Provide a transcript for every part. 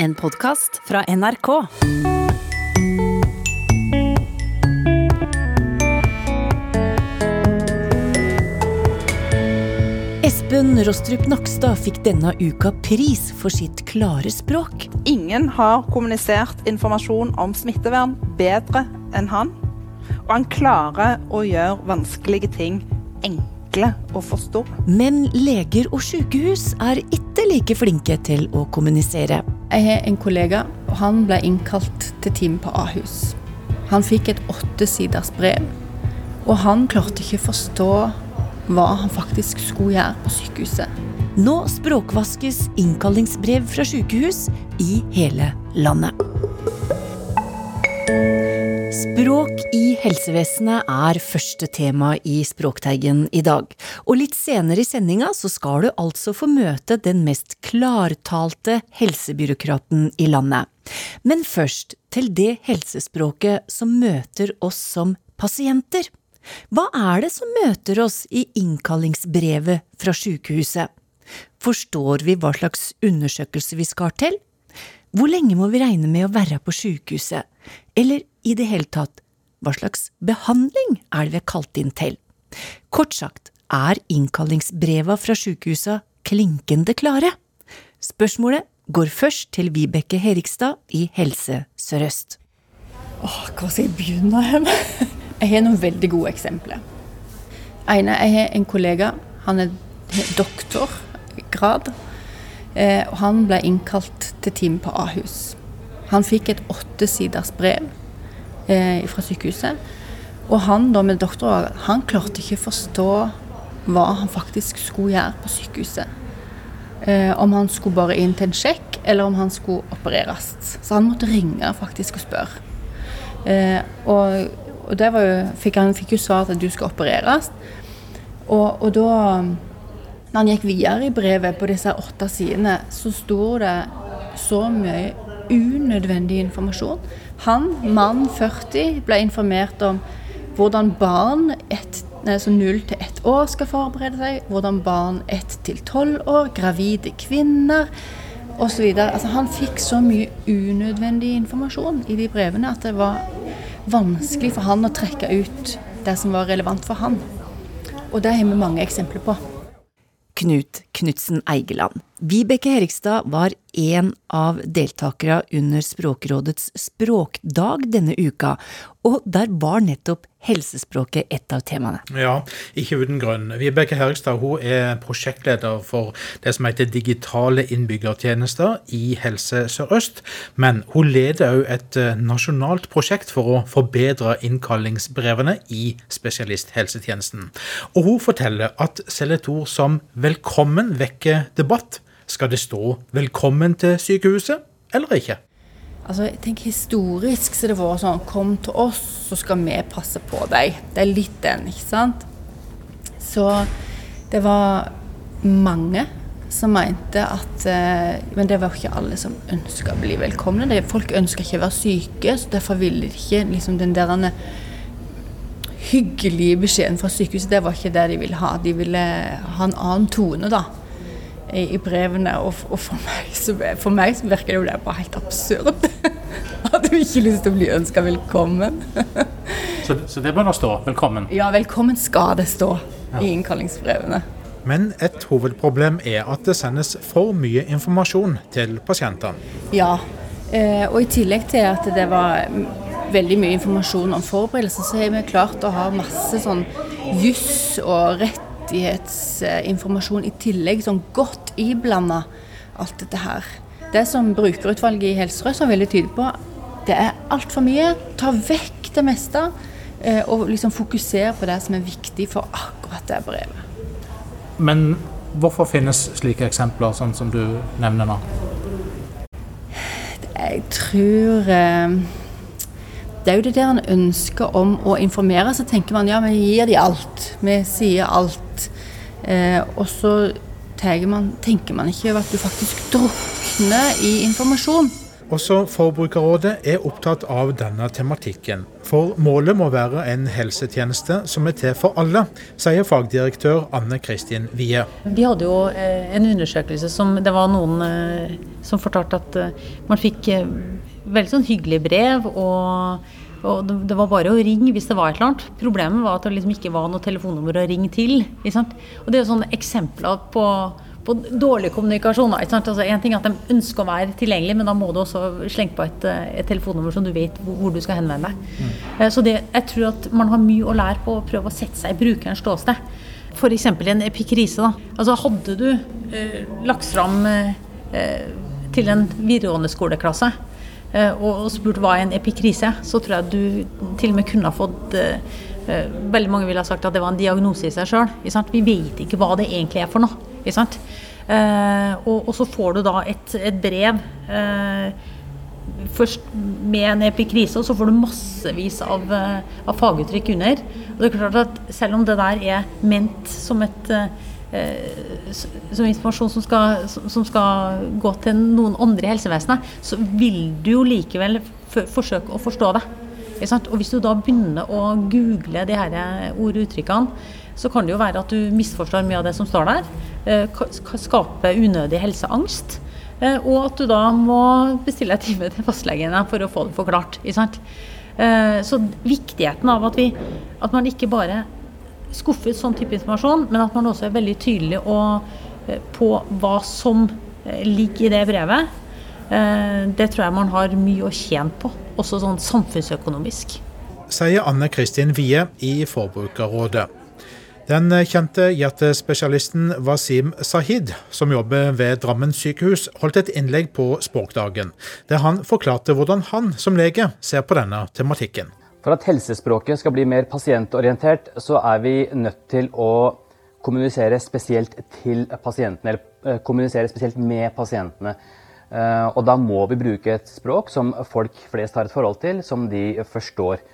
En podkast fra NRK. Espen Rostrup Nakstad fikk denne uka pris for sitt klare språk. Ingen har kommunisert informasjon om smittevern bedre enn han. Og han klarer å gjøre vanskelige ting enkle å forstå. Men leger og sykehus er ikke like flinke til å kommunisere. Jeg har en kollega, og han ble innkalt til time på Ahus. Han fikk et åttesiders brev, og han klarte ikke forstå hva han faktisk skulle gjøre på sykehuset. Nå språkvaskes innkallingsbrev fra sykehus i hele landet. Språk i helsevesenet er første tema i Språkteigen i dag. Og litt senere i sendinga så skal du altså få møte den mest klartalte helsebyråkraten i landet. Men først til det helsespråket som møter oss som pasienter. Hva er det som møter oss i innkallingsbrevet fra sykehuset? Forstår vi hva slags undersøkelse vi skal til? Hvor lenge må vi regne med å være på sykehuset? Eller i det hele tatt, hva slags behandling er det vi er kalt inn til? Kort sagt, er innkallingsbreva fra sjukehusa klinkende klare? Spørsmålet går først til Vibeke Herikstad i Helse Sør-Øst. Åh, hva skal jeg begynne med? Jeg har noen veldig gode eksempler. Ene, jeg har en kollega. Han er doktorgrad. Eh, og han ble innkalt til time på Ahus. Han fikk et åttesiders brev eh, fra sykehuset. Og han da med doktorgrad, han klarte ikke å forstå hva han faktisk skulle gjøre på sykehuset. Eh, om han skulle bare inn til en sjekk, eller om han skulle opereres. Så han måtte ringe faktisk og spørre. Eh, og, og det var jo, fikk han fikk jo svar at du skal opereres. Og, og da når han gikk videre i brevet på disse åtte sidene, så sto det så mye unødvendig informasjon. Han, mann 40, ble informert om hvordan barn ett altså 0 til 1 år skal forberede seg, hvordan barn 1 til 12 år, gravide kvinner osv. Altså, han fikk så mye unødvendig informasjon i de brevene at det var vanskelig for han å trekke ut det som var relevant for han. Og det har vi mange eksempler på. Knut Knutsen Eigeland. Vibeke Herikstad var en av deltakerne under Språkrådets språkdag denne uka, og der var nettopp helsespråket et av temaene. Ja, ikke uten grunn. Vibeke Herikstad hun er prosjektleder for det som heter Digitale innbyggertjenester i Helse Sør-Øst. Men hun leder òg et eh, nasjonalt prosjekt for å forbedre innkallingsbrevene i spesialisthelsetjenesten. Og hun forteller at selv et som 'velkommen' vekker debatt. Skal det stå 'velkommen til sykehuset', eller ikke? Altså, jeg tenker Historisk så det vært sånn Kom til oss, så skal vi passe på deg. Det er litt den, ikke sant? Så det var mange som mente at eh, Men det var ikke alle som ønska å bli velkomne. Folk ønska ikke å være syke, så derfor ville de ikke liksom den der hyggelige beskjeden fra sykehuset, det var ikke det de ville ha. De ville ha en annen tone, da i, i brevene. Og, og for, meg så, for, meg så, virker det jo det bare helt absurd. At du ikke lyst til å bli ønska velkommen. så, så, det bør da stå 'velkommen'? Ja, 'velkommen' skal det stå ja. i innkallingsbrevene. Men et hovedproblem er at det sendes for mye informasjon til pasientene. Ja, eh, og i tillegg til at det var veldig mye informasjon om forberedelser, så har vi klart å ha masse sånn juss og rett rettighetsinformasjon i tillegg, sånn godt iblanda alt dette her. Det som brukerutvalget i Helse Sør-Øst var veldig tydelig på, det er altfor mye. Ta vekk det meste, eh, og liksom fokusere på det som er viktig for akkurat det brevet. Men hvorfor finnes slike eksempler, sånn som du nevner nå? Jeg tror eh, det er jo det der en ønsker om å informere. Så tenker man ja, vi gir de alt. Vi sier alt. Eh, og så man, tenker man ikke over at du faktisk drukner i informasjon. Også Forbrukerrådet er opptatt av denne tematikken. For målet må være en helsetjeneste som er til for alle, sier fagdirektør Anne Kristin Wie. Vi hadde jo eh, en undersøkelse som det var noen eh, som fortalte at eh, man fikk veldig sånn hyggelig brev. og og det var bare å ringe hvis det var et eller annet. Problemet var at det liksom ikke var noe telefonnummer å ringe til. Og Det er jo sånne eksempler på på dårlig kommunikasjon. Altså, en ting er at de ønsker å være tilgjengelig, men da må du også slenge på et, eh, et telefonnummer som du vet hvor, hvor du skal henvende deg. Mm. Eh, så det, jeg tror at man har mye å lære på å prøve å sette seg i brukerens ståsted. F.eks. en epikrise. Da. Altså, hadde du eh, lagt fram eh, til en videregående skoleklasse eh, og, og, spurt hva er en epikrise, så tror jeg du til og med kunne ha fått eh, Veldig mange ville ha sagt at det var en diagnose i seg sjøl. Vi vet ikke hva det egentlig er for noe. Ikke sant? Eh, og, og, så får du da et, et brev eh, først med en epikrise, og så får du massevis av, eh, av, faguttrykk under. Og det er klart at Selv om det der er ment som et eh, som informasjon som skal, som skal, gå til noen andre i helsevesenet, så vil du jo likevel forsøke å forstå det. Og Hvis du da begynner å google de her ord og uttrykkene, så kan det jo være at du misforstår mye av det som står der. Skaper skape unødig helseangst. Eh, og at du da må bestille en time til fastlegen for å få det forklart. Eh, så viktigheten av at, vi, at man ikke bare skuffer sånn type informasjon, men at man også er veldig tydelig på hva som ligger i det brevet, det tror jeg man har mye å tjene på, også sånn samfunnsøkonomisk. Sier Anne Kristin Wie i Forbrukerrådet. Den kjente hjertespesialisten Wasim Sahid, som jobber ved Drammen sykehus, holdt et innlegg på Språkdagen, der han forklarte hvordan han som lege ser på denne tematikken. For at helsespråket skal bli mer pasientorientert, så er vi nødt til å kommunisere spesielt til pasientene, eller eh, kommunisere spesielt med pasientene. Eh, og da må vi bruke et språk som folk flest har et forhold til, som de forstår.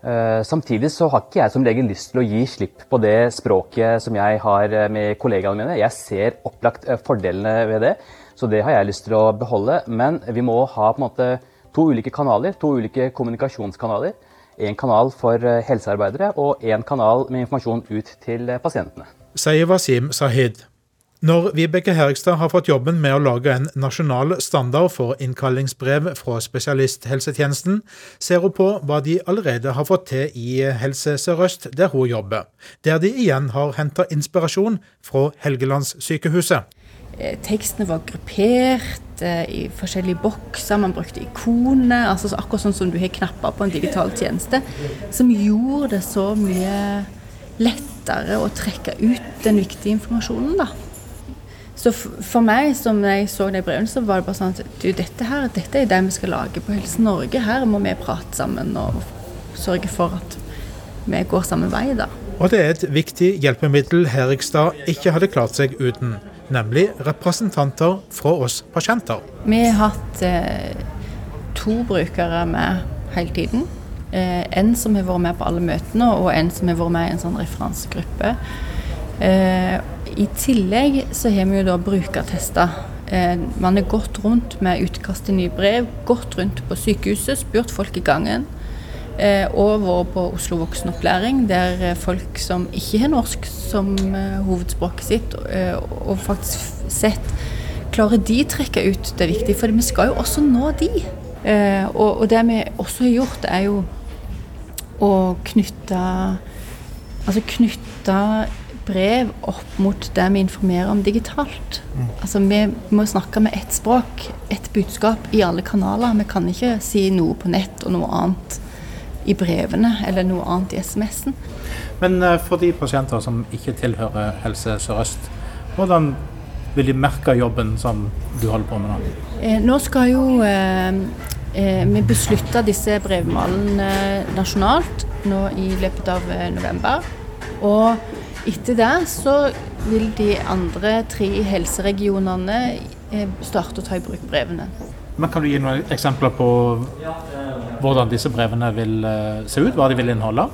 Uh, samtidig så har ikke jeg som lege lyst til å gi slipp på det språket som jeg har eh, med kollegaene mine. Jeg ser opplagt fordelene ved det, så det har jeg lyst til å beholde. Men vi må ha på en måte to ulike kanaler, to ulike kommunikasjonskanaler. En kanal for uh, helsearbeidere og en kanal med informasjon ut til pasientene. Sier Wasim Sahid. Når Vibeke Herigstad har fått jobben med å lage en nasjonal standard for innkallingsbrev fra spesialisthelsetjenesten, ser hun på hva de allerede har fått til i Helse Sør-Øst, der hun jobber. Der de igjen har henta inspirasjon fra Helgelandssykehuset. Eh, tekstene var gruppert eh, i forskjellige bokser, man brukte ikoner. altså Akkurat sånn som du har knapper på en digital tjeneste. Som gjorde det så mye lettere å trekke ut den viktige informasjonen. da. Så for meg, som jeg så de brevene, så var det bare sånn at du, dette her, dette er det vi skal lage på Helse Norge. Her må vi prate sammen og sørge for at vi går samme vei, da. Og det er et viktig hjelpemiddel Herikstad ikke hadde klart seg uten, nemlig representanter fra oss pasienter. Vi har hatt eh, to brukere med hele tiden. Eh, en som har vært med på alle møtene, og en som har vært med i en sånn referansegruppe. Eh, I tillegg så har vi jo da brukertester. Eh, man har gått rundt med utkast til nye brev, gått rundt på sykehuset, spurt folk i gangen. Eh, og vært på Oslo voksenopplæring, der folk som ikke har norsk som hovedspråket sitt, og faktisk sett Klarer de trekke ut det viktige? For vi skal jo også nå de. Og det vi også har gjort, er jo å knytte Altså knytte brev opp mot det vi informerer om digitalt. Mm. Altså Vi må snakke med ett språk, ett budskap i alle kanaler. Vi kan ikke si noe på nett og noe annet i brevene eller noe annet i SMS-en. Men uh, for de pasienter som ikke tilhører Helse Sør-Øst, hvordan vil de merke jobben som du holder på med nå? Eh, nå skal jo eh, eh vi beslutte disse brevmalene nasjonalt nå i løpet av eh, november. Og etter det så vil de andre tre helseregionene eh, starte å ta i bruk brevene. Men Kan du gi noen eksempler på hvordan disse brevene vil eh, se ut? Hva de vil inneholde?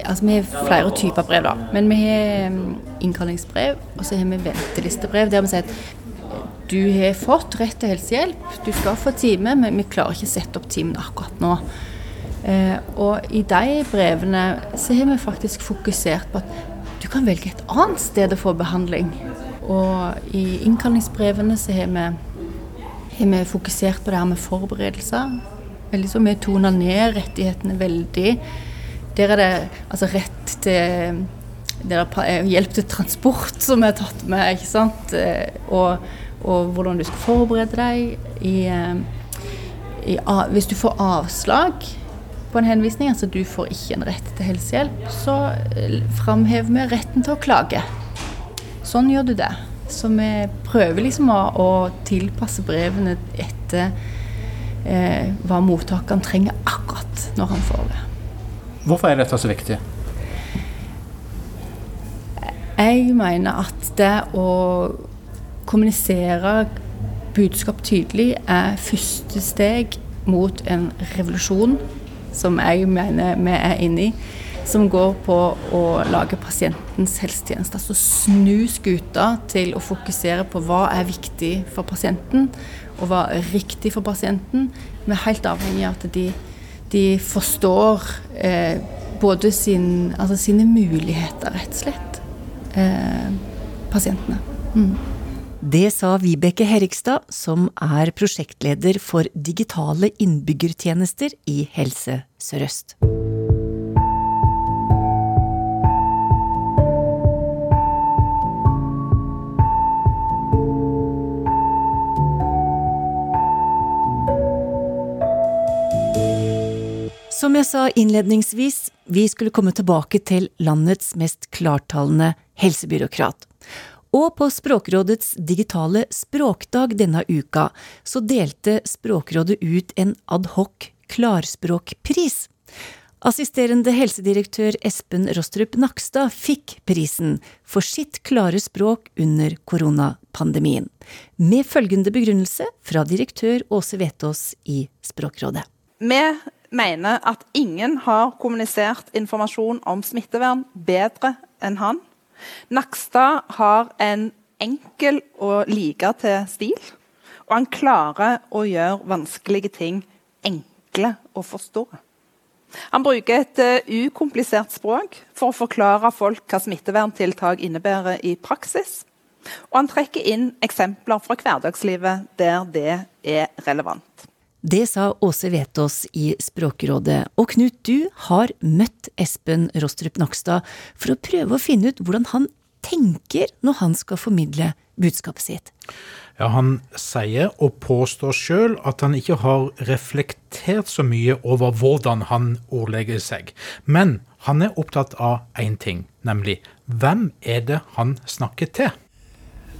Altså, Vi har flere typer brev, da. Men vi har mm, innkallingsbrev, og så har vi ventelistebrev. Der vi sier at du har fått rett til helsehjelp, du skal få time, men vi klarer ikke å sette opp timen akkurat nå. Eh, og i de brevene så har vi faktisk fokusert på at du kan velge et annet sted å få behandling. Og i innkallingsbrevene så har vi, har vi fokusert på det her med forberedelser. Veldig så Vi toner ned rettighetene veldig. Der er det altså rett til er hjelp til transport som er tatt med, ikke sant. Eh, og, og hvordan du skal forberede deg i, eh, i, Hvis du får avslag på en henvisning, altså du får ikke en rett til helsehjelp, så eh, framhever vi retten til å klage. Sånn gjør du det. Så vi prøver liksom å, å tilpasse brevene etter eh, hva mottakeren trenger akkurat når han får det. Hvorfor er dette så viktig? Jeg mener at det å kommunisere budskap tydelig er første steg mot en revolusjon som jeg mener vi er inne i, som går på å lage pasientens helsetjeneste. Altså snu skuta til å fokusere på hva er viktig for pasienten, og hva er riktig for pasienten. Vi er helt avhengig av at de, de forstår eh, både sin, altså sine muligheter, rett og slett eh, pasientene. Mm. Det sa Vibeke Herrikstad, som er prosjektleder for digitale innbyggertjenester i Helse Sør-Øst. Som jeg sa innledningsvis, vi skulle komme tilbake til landets mest klartalende helsebyråkrat. Og på Språkrådets digitale språkdag denne uka så delte Språkrådet ut en adhoc klarspråkpris. Assisterende helsedirektør Espen Rostrup Nakstad fikk prisen for sitt klare språk under koronapandemien, med følgende begrunnelse fra direktør Åse Vetås i Språkrådet. Med mener at ingen har kommunisert informasjon om smittevern bedre enn han. Nakstad har en enkel og like til stil. Og han klarer å gjøre vanskelige ting enkle å forstå. Han bruker et uh, ukomplisert språk for å forklare folk hva smitteverntiltak innebærer i praksis. Og han trekker inn eksempler fra hverdagslivet der det er relevant. Det sa Åse Vetås i Språkrådet. Og Knut, du har møtt Espen Rostrup Nakstad for å prøve å finne ut hvordan han tenker når han skal formidle budskapet sitt. Ja, Han sier og påstår sjøl at han ikke har reflektert så mye over hvordan han ordlegger seg. Men han er opptatt av én ting, nemlig hvem er det han snakker til?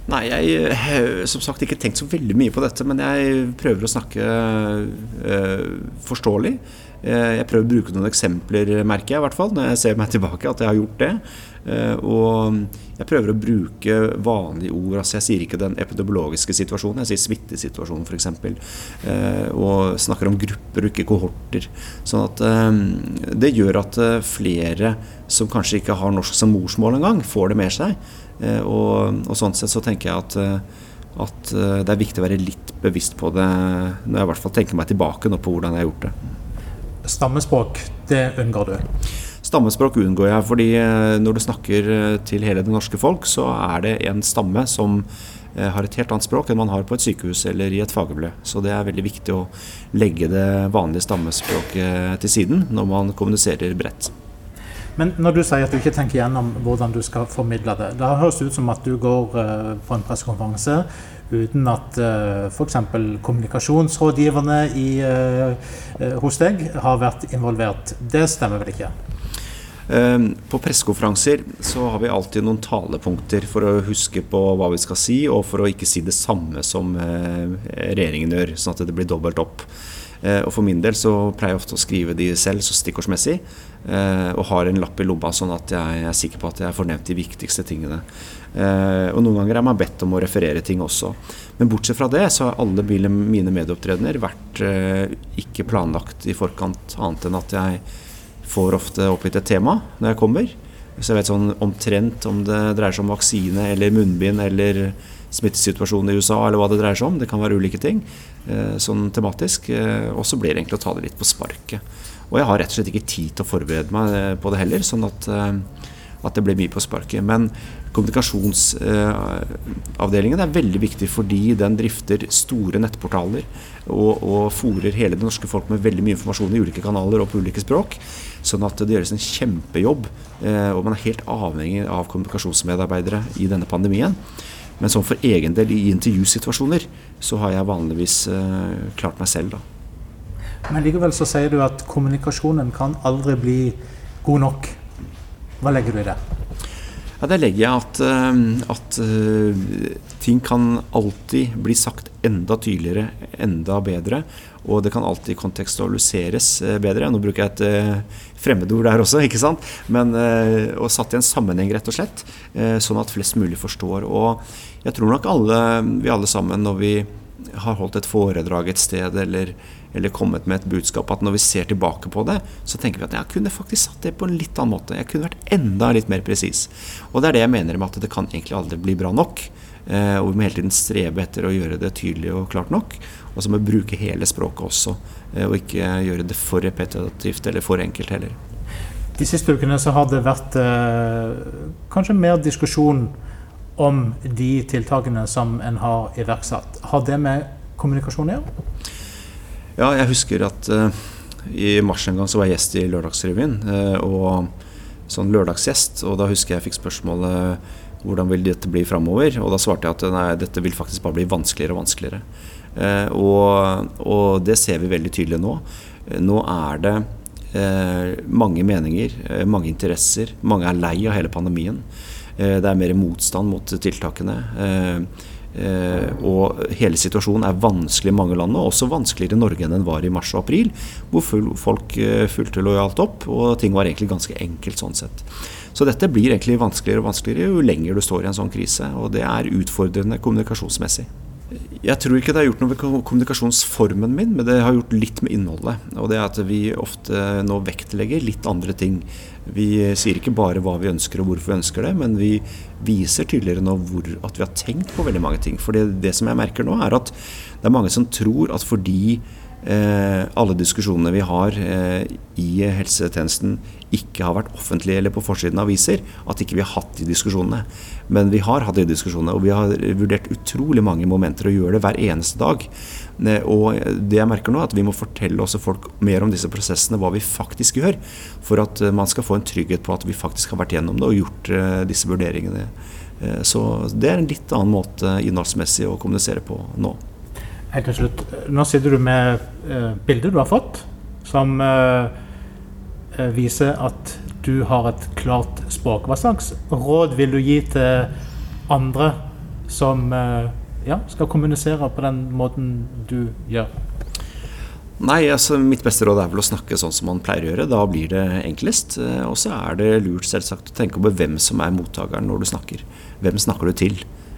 Nei, jeg har eh, som sagt ikke tenkt så veldig mye på dette, men jeg prøver å snakke uh, forståelig. Uh, jeg prøver å bruke noen eksempler, merker jeg i hvert fall, når jeg ser meg tilbake, at jeg har gjort det. Og jeg prøver å bruke vanlige ord. altså Jeg sier ikke den epidemiologiske situasjonen, jeg sier smittesituasjonen f.eks. Og snakker om grupper og ikke kohorter. Sånn at det gjør at flere som kanskje ikke har norsk som morsmål engang, får det med seg. Eh, og, og, sånn sett så tenker jeg at, eh, at, eh, det er viktig å være litt bevisst på det når jeg i hvert fall tenker meg tilbake nå på hvordan jeg har gjort det. Stammespråk, det unngår du? Stammespråk unngår jeg, fordi når du snakker til hele det norske folk, så er det en stamme som har et helt annet språk enn man har på et sykehus eller i et fagmiljø. Så det er veldig viktig å legge det vanlige stammespråket til siden når man kommuniserer bredt. Men når du sier at du ikke tenker gjennom hvordan du skal formidle det, da høres det ut som at du går uh, på en pressekonferanse uten at uh, f.eks. kommunikasjonsrådgiverne i, uh, hos deg har vært involvert. Det stemmer vel ikke? Ehm, på pressekonferanser så har vi alltid noen talepunkter for å huske på hva vi skal si, og for å ikke si det samme som regjeringen gjør, sånn at det blir dobbelt opp. Og For min del så pleier jeg ofte å skrive de selv, så stikkordsmessig. Eh, og har en lapp i lomma, sånn at jeg er sikker på at jeg får nevnt de viktigste tingene. Eh, og noen ganger er man bedt om å referere ting også. Men bortsett fra det, så har alle mine medieopptredener vært eh, ikke planlagt i forkant, annet enn at jeg får ofte oppgitt et tema når jeg kommer. Så jeg vet sånn omtrent om det dreier seg om vaksine eller munnbind eller smittesituasjonen i USA, eller hva det dreier seg om. Det kan være ulike ting, eh, sånn tematisk. Eh, og så blir det egentlig å ta det litt på sparket. Og jeg har rett og slett ikke tid til å forberede meg eh, på det heller, sånn at, at det ble mye på sparket. Men kommunikasjonsavdelingen er veldig viktig fordi den drifter store nettportaler og, og fòrer hele det norske folk med veldig mye informasjon i ulike kanaler og på ulike språk. Sånn at det gjøres en kjempejobb, og man er helt avhengig av kommunikasjonsmedarbeidere i denne pandemien. Men sånn for egen del i intervjusituasjoner så har jeg vanligvis uh, klart meg selv, da. Men likevel så sier du at kommunikasjonen kan aldri bli god nok. Hva legger du i det? Ja, Der legger jeg at, uh, at uh, ting kan alltid bli sagt enda tydeligere, enda bedre. Og det kan alltid kontekstualiseres bedre. Nå bruker jeg et fremmedord der også, ikke sant. Men og satt i en sammenheng, rett og slett. Sånn at flest mulig forstår. Og jeg tror nok alle, vi alle sammen, når vi har holdt et foredrag et sted eller, eller, kommet med et budskap, at når vi ser tilbake på det, så tenker vi at jeg kunne faktisk satt det på en litt annen måte. Jeg kunne vært enda litt mer presis. Og det er det jeg mener med at det kan egentlig aldri bli bra nok. Eh, og vi må hele tiden strebe etter å gjøre det tydelig og klart nok. Og så må vi bruke hele språket også, eh, og ikke gjøre det for repetitivt eller for enkelt heller. De siste ukene så har det vært eh, kanskje mer diskusjon om de tiltakene som en har iverksatt. Har det med kommunikasjon å gjøre? Ja, jeg husker at uh, i mars en gang så var jeg gjest i Lørdagsrevyen. Uh, og sånn lørdagsgjest, og da husker jeg jeg fikk spørsmålet hvordan vil dette bli framover? Og da svarte jeg at nei, dette vil faktisk bare bli vanskeligere og vanskeligere. Uh, og, og, det ser vi veldig tydelig nå. Nå er det mange meninger, mange interesser. Mange er lei av hele pandemien. Eh, det er mer motstand mot tiltakene. Eh, eh, og hele situasjonen er vanskelig i mange land, og også vanskeligere i Norge enn den var i mars og april, hvor folk fulgte lojalt opp, og ting var egentlig ganske enkelt sånn sett. Så dette blir egentlig vanskeligere og vanskeligere jo lenger du står i en sånn krise, og det er utfordrende kommunikasjonsmessig. Jeg tror ikke det har gjort noe med kommunikasjonsformen min, men det har gjort litt med innholdet. Og det er at vi ofte nå vektlegger litt andre ting. Vi sier ikke bare hva vi ønsker og hvorfor vi ønsker det, men vi viser tydeligere nå hvor, at vi har tenkt på veldig mange ting. For det, det som jeg merker nå, er at det er mange som tror at fordi alle diskusjonene vi har eh, i helsetjenesten ikke har vært offentlige eller på forsiden av aviser, at ikke vi har hatt de diskusjonene. Men vi har hatt de diskusjonene, og vi har vurdert utrolig mange momenter å gjøre det hver eneste dag. Eh, og det jeg merker nå, er at vi må fortelle også folk mer om disse prosessene, hva vi faktisk gjør, for at eh, man skal få en trygghet på at vi faktisk har vært gjennom det og gjort eh, disse vurderingene. Så det er en litt annen måte innholdsmessig å kommunisere på nå. Helt til slutt. Nå sitter du med uh, bilder du har fått, som uh, viser at du har et klart språk. Hva slags råd vil du gi til andre som uh, ja, skal kommunisere på den måten du gjør? Nei, altså mitt beste råd er vel å snakke sånn som man pleier å gjøre. Da blir det enklest. Og så er det lurt selvsagt å tenke over hvem som er mottakeren når du snakker. Hvem snakker du til?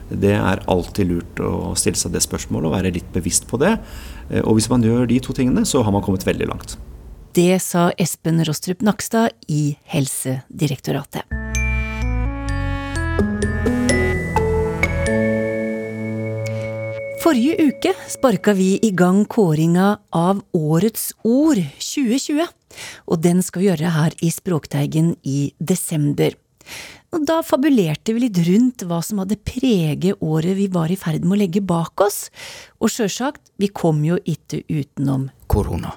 Det er alltid lurt å stille seg det spørsmålet og være litt bevisst på det. Eh, og hvis man gjør de to tingene, så har man kommet veldig langt. Det sa Espen Rostrup Nakstad i Helsedirektoratet. Forrige uke sparka vi i gang kåringa av Årets ord 2020, og den skal vi gjøre her i Språkteigen i desember. Og da fabulerte vi litt rundt hva som hadde preget året vi var i ferd med å legge bak oss, og sjølsagt, vi kom jo ikke utenom korona.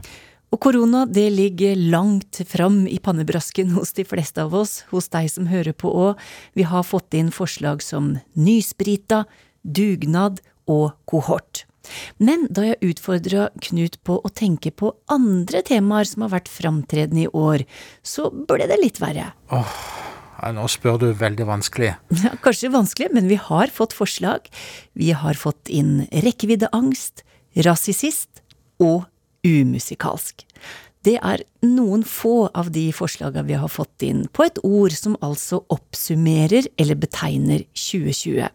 Og korona, det ligger langt fram i pannebrasken hos de fleste av oss, hos deg som hører på òg. Vi har fått inn forslag som nysprita, dugnad og kohort. Men da jeg utfordra Knut på å tenke på andre temaer som har vært framtredende i år, så ble det litt verre. Åh, ja, nå spør du veldig vanskelig. Ja, kanskje vanskelig, men vi har fått forslag. Vi har fått inn rekkeviddeangst, rasisist og umusikalsk. Det er noen få av de forslaga vi har fått inn på et ord som altså oppsummerer eller betegner 2020.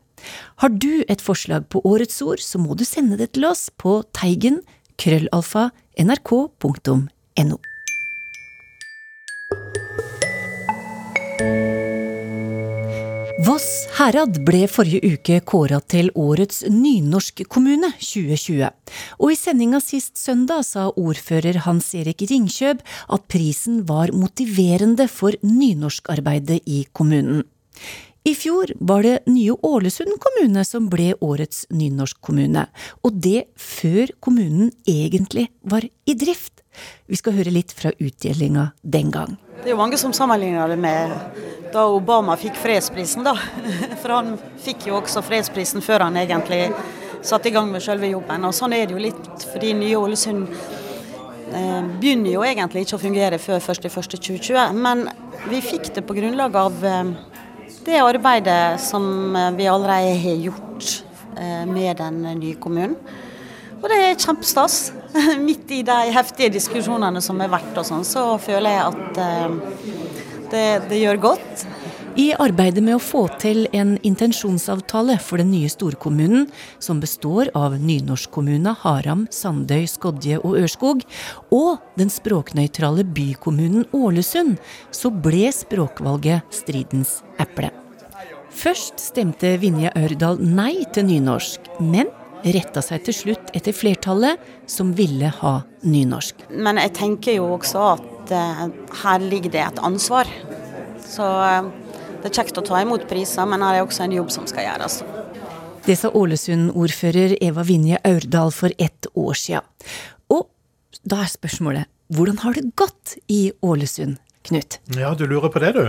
Har du et forslag på årets ord, så må du sende det til oss på teigen krøllalfa nrk.no. herad ble forrige uke kåra til årets nynorskkommune 2020. Og i sendinga sist søndag sa ordfører Hans Erik Ringkjøb at prisen var motiverende for nynorskarbeidet i kommunen. I fjor var det nye Ålesund kommune som ble årets nynorskkommune, og det før kommunen egentlig var i drift. Vi skal høre litt fra utdelinga den gang. Det er jo mange som sammenligner det med da Obama fikk fredsprisen, da. For han fikk jo også fredsprisen før han egentlig satte i gang med selve jobben. Og sånn er det jo litt fordi nye Ålesund eh, begynner jo egentlig ikke å fungere før 1.1.2020. Men vi fikk det på grunnlag av eh, det arbeidet som eh, vi allerede har gjort med den nye kommunen. Og det er kjempestas. Midt i de heftige diskusjonene som har vært, og sånn, så føler jeg at eh, det, det gjør godt. I arbeidet med å få til en intensjonsavtale for den nye storkommunen, som består av nynorskkommunene Haram, Sandøy, Skodje og Ørskog, og den språknøytrale bykommunen Ålesund, så ble språkvalget stridens eple. Først stemte Vinje Ørdal nei til nynorsk, men retta seg til slutt etter flertallet, som ville ha nynorsk. Men jeg tenker jo også at uh, her ligger det et ansvar. Så uh, det er kjekt å ta imot priser, men her er også en jobb som skal gjøres. Det sa Ålesund-ordfører Eva Vinje Aurdal for ett år siden. Og da er spørsmålet hvordan har det gått i Ålesund? Knut? Ja, du lurer på det, du.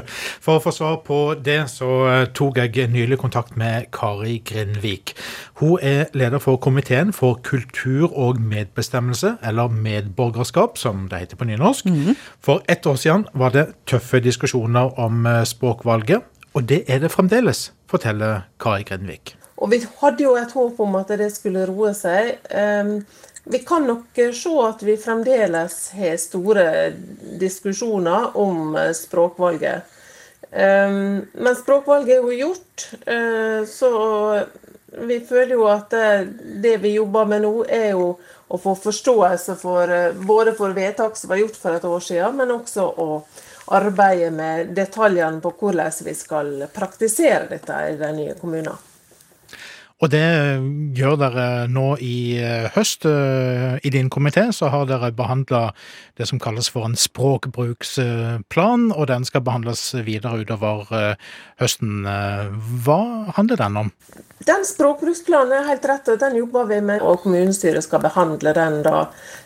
For å få svar på det, så eh, tok jeg nylig kontakt med Kari Grindvik. Hun er leder for komiteen for kultur og medbestemmelse, eller medborgerskap, som det heter på nynorsk. Mm. For ett år siden var det tøffe diskusjoner om eh, språkvalget, og det er det fremdeles, forteller Kari Grindvik. Og vi hadde jo et håp om at det skulle roe seg. Um, vi kan nok se at vi fremdeles har store diskusjoner om eh, språkvalget. Ehm, men språkvalget er jo gjort, eh, så vi føler jo at det vi jobber med nå, er jo å få forståelse for eh, både for vedtak som var gjort for et år siden, men også å arbeide med detaljene på hvordan vi skal praktisere dette i de nye kommunene. Og det gjør dere nå i eh, høst. Eh, I din komité så har dere behandla det som kalles for en språkbruksplan, og den skal behandles videre utover eh, høsten. Hva handler den om? Den språkbruksplanen er helt rett, og den jobber vi med. Og kommunestyret skal behandle den da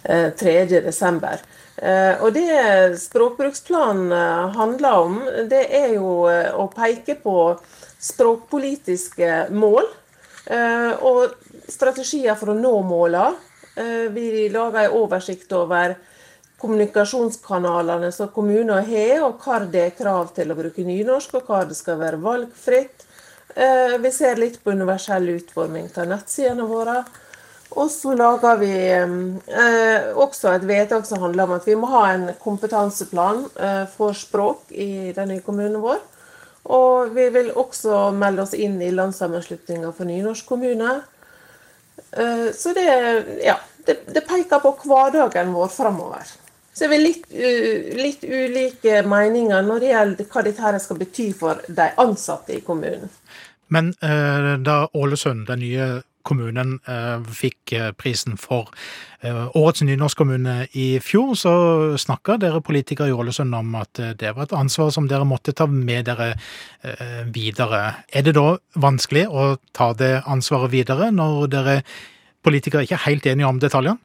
3.12. Og det språkbruksplanen handler om, det er jo å peke på språkpolitiske mål og strategier for å nå målene. Eh, vi lager en oversikt over kommunikasjonskanalene som kommuner har, og hvor det er krav til å bruke nynorsk, og hvor det skal være valgfritt. Eh, vi ser litt på universell utforming av nettsidene våre. Og så lager vi eh, også et vedtak som handler om at vi må ha en kompetanseplan eh, for språk i denne kommunen vår. Og vi vil også melde oss inn i landssammenslutninga for nynorsk kommune. Eh, så det, ja, det, det peker på hverdagen vår framover. Så er vi litt, litt, ulike meninger når det gjelder hva dette skal bety for de ansatte i kommunen. Men eh, da Ålesund, den nye kommunen eh, fikk eh, prisen for eh, årets nynorskkommune i fjor, så snakka dere politikere i Ålesund om at det var et ansvar som dere måtte ta med dere videre. Er det da vanskelig å ta det ansvaret videre, når dere politikere ikke er helt enige om detaljene?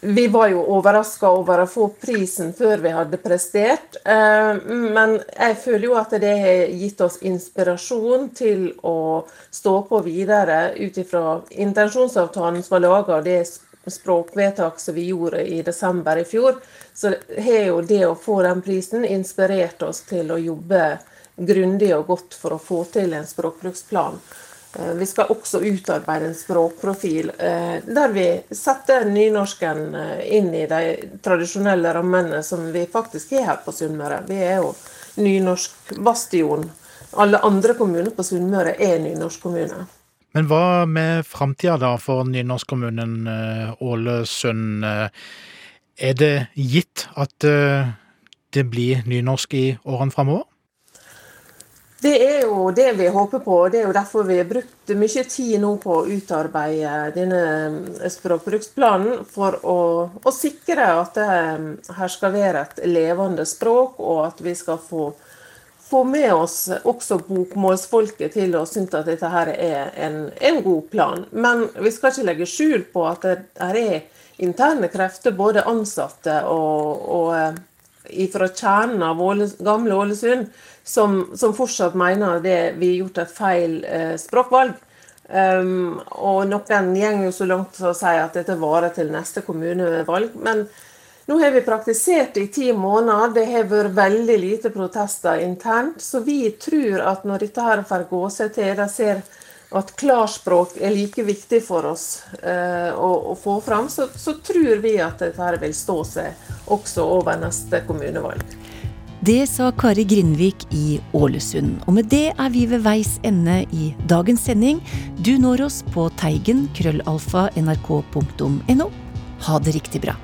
Vi var jo overraska over å få prisen før vi hadde prestert. Eh, men jeg føler jo at det har gitt oss inspirasjon til å stå på videre ut ifra intensjonsavtalen som var laga, og det språkvedtak som vi gjorde i desember i fjor. Så har jo det å få den prisen inspirert oss til å jobbe grundig og godt for å få til en språkbruksplan. Eh, vi skal også utarbeide en språkprofil eh, der vi setter nynorsken eh, inn i de tradisjonelle rammene som vi faktisk har her på Sunnmøre. Vi er jo nynorskbastion. Alle andre kommuner på Sunnmøre er nynorskkommuner. Men hva med framtida da for nynorskkommunen Ålesund? Er det gitt at det blir nynorsk i årene framover? Det er jo det vi håper på. og Det er jo derfor vi har brukt mye tid nå på å utarbeide denne eh, språkbruksplanen. For å, å sikre at det her skal være et levende språk, og at vi skal få, få med oss også bokmålsfolket til å synes at dette her er en, en, god plan. Men vi skal ikke legge skjul på at det her er interne krefter, både ansatte og, og eh, fra kjernen av Åles, gamle Ålesund, som, som, fortsatt mener det vi har gjort et feil eh, språkvalg. Um, og noen går jo så langt som å si at dette varer til neste kommunevalg. Men nå har vi praktisert det i ti måneder. Det har vært veldig lite protester internt. Så vi tror at når dette her får gå seg til, de ser at klarspråk er like viktig for oss eh, å, å, få fram, så, så, tror vi at dette her vil stå seg også over neste kommunevalg. Det sa Kari Grindvik i Ålesund. Og med det er vi ved veis ende i dagens sending. Du når oss på teigen krøllalfa nrk.no. Ha det riktig bra.